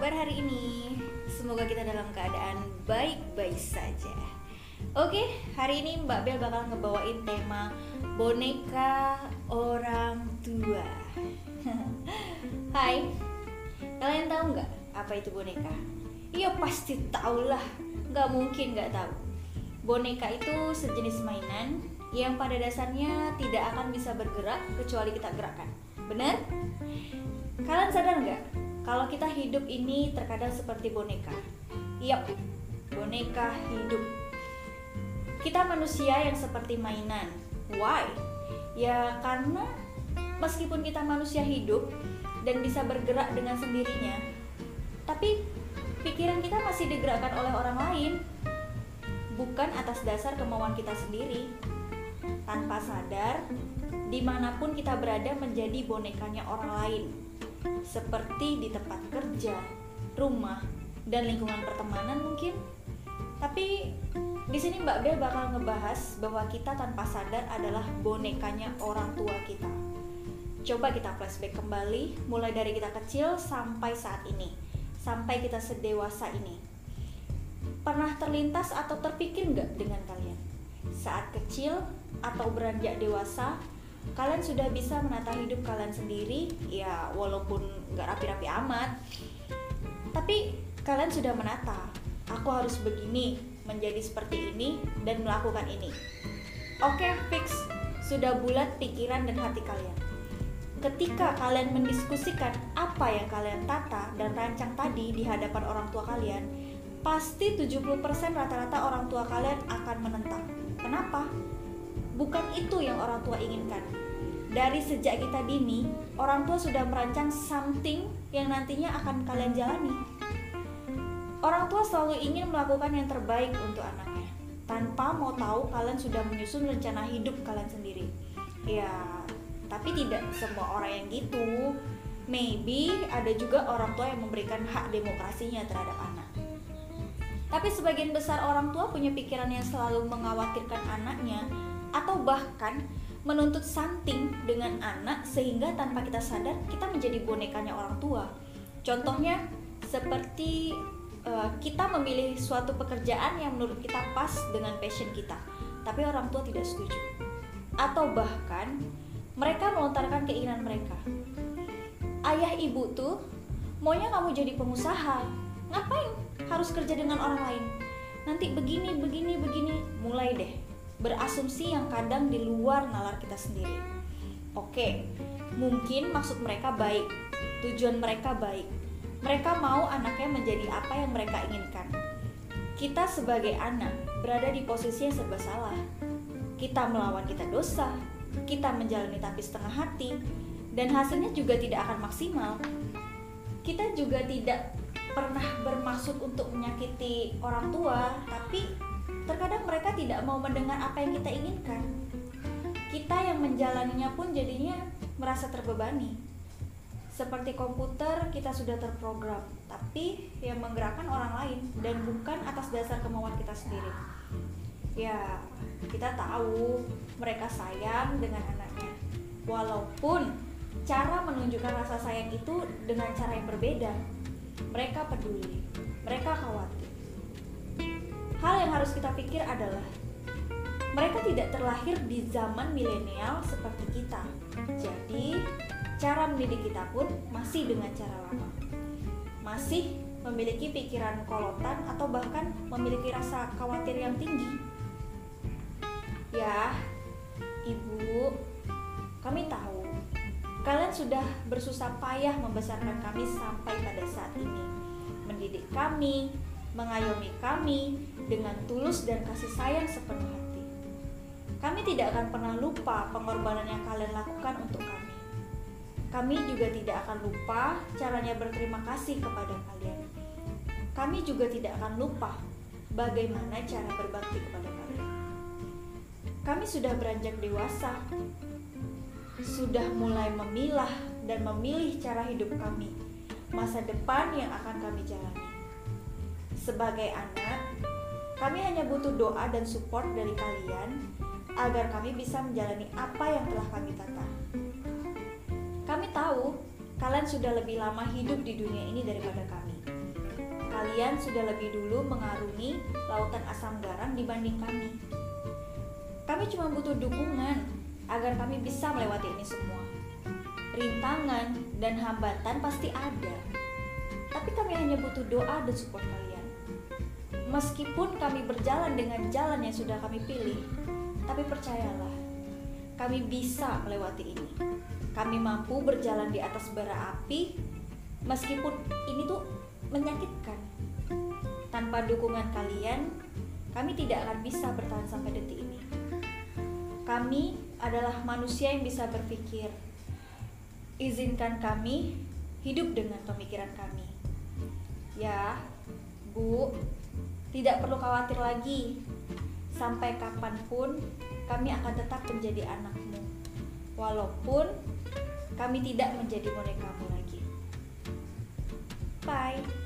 Kabar hari ini? Semoga kita dalam keadaan baik-baik saja. Oke, hari ini Mbak Bel bakal ngebawain tema boneka orang tua. Hai, kalian tahu nggak apa itu boneka? Iya pasti tahu lah, nggak mungkin nggak tahu. Boneka itu sejenis mainan yang pada dasarnya tidak akan bisa bergerak kecuali kita gerakkan. Benar? Kalian sadar nggak kalau kita hidup ini terkadang seperti boneka? Yap, boneka hidup. Kita manusia yang seperti mainan. Why? Ya karena meskipun kita manusia hidup dan bisa bergerak dengan sendirinya, tapi pikiran kita masih digerakkan oleh orang lain, bukan atas dasar kemauan kita sendiri. Tanpa sadar, di mana pun kita berada menjadi bonekanya orang lain seperti di tempat kerja, rumah, dan lingkungan pertemanan mungkin. Tapi di sini Mbak Bel bakal ngebahas bahwa kita tanpa sadar adalah bonekanya orang tua kita. Coba kita flashback kembali mulai dari kita kecil sampai saat ini, sampai kita sedewasa ini. Pernah terlintas atau terpikir nggak dengan kalian? Saat kecil atau beranjak dewasa, kalian sudah bisa menata hidup kalian sendiri ya walaupun nggak rapi-rapi amat. Tapi kalian sudah menata aku harus begini menjadi seperti ini dan melakukan ini. Oke fix. Sudah bulat pikiran dan hati kalian. Ketika kalian mendiskusikan apa yang kalian tata dan rancang tadi di hadapan orang tua kalian pasti 70% rata-rata orang tua kalian akan menentang. Kenapa? Bukan itu yang orang tua inginkan. Dari sejak kita dini, orang tua sudah merancang something yang nantinya akan kalian jalani. Orang tua selalu ingin melakukan yang terbaik untuk anaknya, tanpa mau tahu kalian sudah menyusun rencana hidup kalian sendiri. Ya, tapi tidak semua orang yang gitu. Maybe ada juga orang tua yang memberikan hak demokrasinya terhadap anak. Tapi sebagian besar orang tua punya pikiran yang selalu mengkhawatirkan anaknya atau bahkan menuntut something dengan anak sehingga tanpa kita sadar kita menjadi bonekanya orang tua. Contohnya seperti uh, kita memilih suatu pekerjaan yang menurut kita pas dengan passion kita, tapi orang tua tidak setuju. Atau bahkan mereka melontarkan keinginan mereka. Ayah ibu tuh maunya kamu jadi pengusaha. Ngapain harus kerja dengan orang lain? Nanti begini, begini, begini. Mulai deh berasumsi yang kadang di luar nalar kita sendiri. Oke, mungkin maksud mereka baik, tujuan mereka baik. Mereka mau anaknya menjadi apa yang mereka inginkan. Kita sebagai anak berada di posisi yang serba salah. Kita melawan kita dosa, kita menjalani tapi setengah hati, dan hasilnya juga tidak akan maksimal. Kita juga tidak pernah bermaksud untuk menyakiti orang tua, tapi terkadang mereka tidak mau mendengar apa yang kita inginkan. Kita yang menjalaninya pun jadinya merasa terbebani. Seperti komputer, kita sudah terprogram, tapi yang menggerakkan orang lain dan bukan atas dasar kemauan kita sendiri. Ya, kita tahu mereka sayang dengan anaknya. Walaupun cara menunjukkan rasa sayang itu dengan cara yang berbeda. Mereka peduli, mereka khawatir hal yang harus kita pikir adalah mereka tidak terlahir di zaman milenial seperti kita. Jadi, cara mendidik kita pun masih dengan cara lama. Masih memiliki pikiran kolotan atau bahkan memiliki rasa khawatir yang tinggi. Ya, Ibu, kami tahu kalian sudah bersusah payah membesarkan kami sampai pada saat ini. Mendidik kami, mengayomi kami dengan tulus dan kasih sayang sepenuh hati. Kami tidak akan pernah lupa pengorbanan yang kalian lakukan untuk kami. Kami juga tidak akan lupa caranya berterima kasih kepada kalian. Kami juga tidak akan lupa bagaimana cara berbakti kepada kalian. Kami sudah beranjak dewasa, sudah mulai memilah dan memilih cara hidup kami, masa depan yang akan kami jalani. Sebagai anak, kami hanya butuh doa dan support dari kalian agar kami bisa menjalani apa yang telah kami tata. Kami tahu kalian sudah lebih lama hidup di dunia ini daripada kami. Kalian sudah lebih dulu mengarungi lautan asam garam dibanding kami. Kami cuma butuh dukungan agar kami bisa melewati ini semua. Rintangan dan hambatan pasti ada, tapi kami hanya butuh doa dan support kalian. Meskipun kami berjalan dengan jalan yang sudah kami pilih, tapi percayalah, kami bisa melewati ini kami mampu berjalan di atas bara api meskipun ini tuh menyakitkan. Tanpa dukungan kalian, kami tidak akan bisa bertahan sampai detik ini. Kami adalah manusia yang bisa berpikir. Izinkan kami hidup dengan pemikiran kami. Ya, Bu, tidak perlu khawatir lagi. Sampai kapan pun kami akan tetap menjadi anakmu. Walaupun kami tidak menjadi bonekamu lagi. Bye.